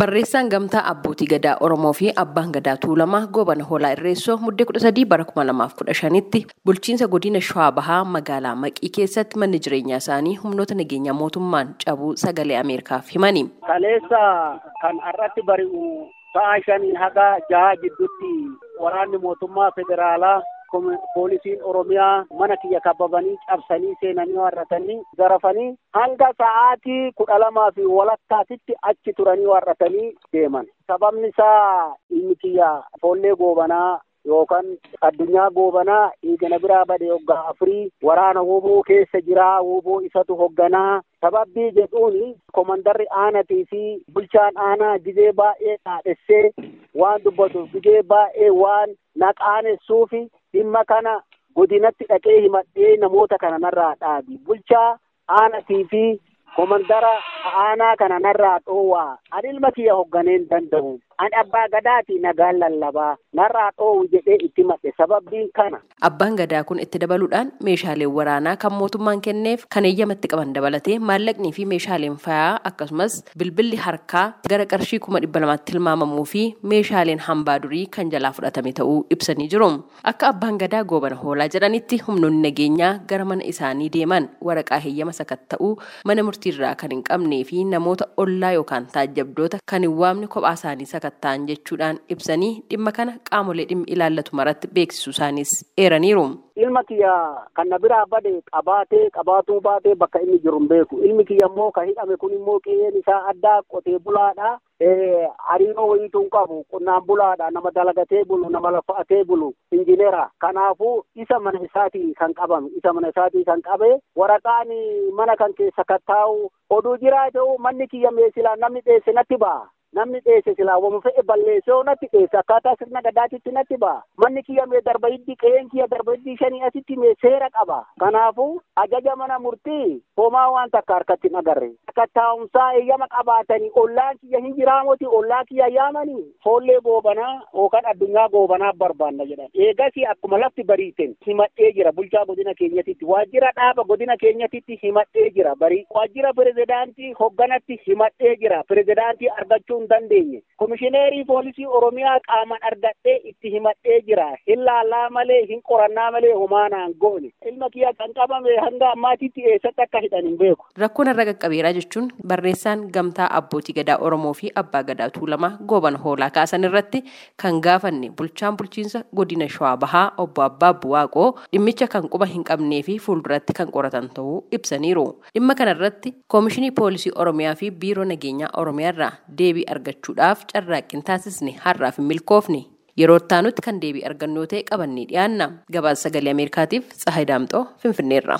Barreessaan gamtaa abbootii gadaa Oromoo fi abbaan gadaa Tuulamaa goobana hoolaa irreessoo muddee kudha sadii bara kuma lamaaf kudha shanitti bulchiinsa godina Shawaa Bahaa magaalaa Maqii keessatti manni jireenyaa isaanii humnoota nageenyaa mootummaan cabuu sagalee Ameerikaaf himani. Kaleessa kan irratti bari'u sa'a shanii haga jaha gidduutti waraanni mootummaa federaalaa poolisiin oromiyaa mana kiyya kababanii cabsanii seenanii warratanii zarafanii hanga sa'aatii kudha lamaa fi walakkaatitti achi turanii warratanii deeman sababni isaa ilmi kiyya foollee goobanaa yookaan addunyaa goobanaa dhiigana biraa bade hoggaa afurii waraana woboo keessa jiraa woboo isatu hogganaa sababbii jedhuun komandarri aanatii fi bulchaan aanaa gizee baay'ee dhaadhessee waan dubbatuuf gizee baay'ee waan naqaanessuufi dhimma kana godinatti dhaqee himadhee namoota kana narraa dhaabi bulchaa aanatii fi komandara aanaa kana narraa dhoowwaa. Ani ilma kiyya hogganeen danda'u ani abbaa gadaati nagaan lallabaa narraa dhoowwu jedhee itti madhe sababbiin kana. Abbaan gadaa kun itti dabaluudhaan meeshaaleen waraanaa kan mootummaan kenneef kan eeyyamatti qaban dabalatee maallaqnii fi meeshaaleen fayaa akkasumas bilbilli harkaa gara qarshii kuma dhibba lamaatti tilmaamamuu fi meeshaaleen hambaa durii kan jalaa fudhatame ta'uu ibsanii jiru. Akka abbaan gadaa goobana hoolaa jedhanitti humnoonni nageenyaa gara mana isaanii deeman waraqaa heeyyama sakatta'uu mana murtiirraa kan hin qabnee fi namoota ollaa yookaan taajjabdoota kan hin waamne kophaa isaanii sakatta'an jechuudhaan ibsanii dhimma kana qaamolee dhimmi ilaallatu maratti beeksisuu isaanis eeraniiru. Ilma kiyya kan na biraa bade qabaatee qabaatuu baatee bakka inni jiru hin beeku. Ilmi kiyya immoo kan hidhame kun immoo qe'een isaa addaa qotee bulaadha. Hariiroo wayiitu hin qabu qonnaan bulaadha nama dalagatee bulu nama lafa'atee bulu injineera. Kanaafuu isa mana isaatii kan qabame isa mana isaatii kan qabe waraqaan mana kan keessa kattaa'u oduu jiraa ta'u manni kiyya meesilaa namni dheesse natti ba'a. Namni dheesse silaa wama fe'e balleessoo natti dheesse akkaataa sirna gadaatitti natti ba'a. Manni kiyya mee darba hiddi qe'een kiyya darba hiddi shanii asitti mee seera qaba. Kanaafuu ajaja mana murtii homaa waan takka harkatti hin agarre. Akka taa'umsaa eeyyama qabaatanii ollaan kiyya hin jiraamoti ollaa kiyya yaamanii foollee goobanaa yookaan addunyaa goobanaa barbaanna jedhan. Eegasii akkuma lafti bariiten himadhee jira. Bulchaa godina keenyatitti waajjira dhaaba godina keenyatitti himadhee jira. Barii waajjira pirezidaantii hogganatti himadhee jira. Pirezidaantii argachuu hin dandeenye komishineerii poolisii oromiyaa qaaman argadhee itti himadhee jira hin laallaa malee hin qorannaa malee humaanaan goone ilma kiyya kan qabame hanga ammaatitti eessatti akka hidhan hin beeku. Rakkoon irra qaqqabeeraa jechuun barreessaan gamtaa abbootii gadaa Oromoo fi abbaa gadaa Tuulamaa goobana hoolaa kaasan irratti kan gaafanne bulchaan bulchiinsa godina Shawaa Bahaa obbo Abbaa Buwaaqoo dhimmicha kan quba hin qabnee fi fuulduratti kan qoratan ta'uu ibsaniiru. Dhimma kanarratti koomishinii poolisii Oromiyaa fi biiroo nageenyaa Oromiyaa irraa deebii argachuudhaaf carraaqqiin taasisne har'aaf hin milkoofne. Yeroo ittaanutti kan deebii argannoo ta'e qabannee dhiyaanna. Gabaasa sagalee Ameerikaatiif Tsahayi Daamxoo Finfinneerra.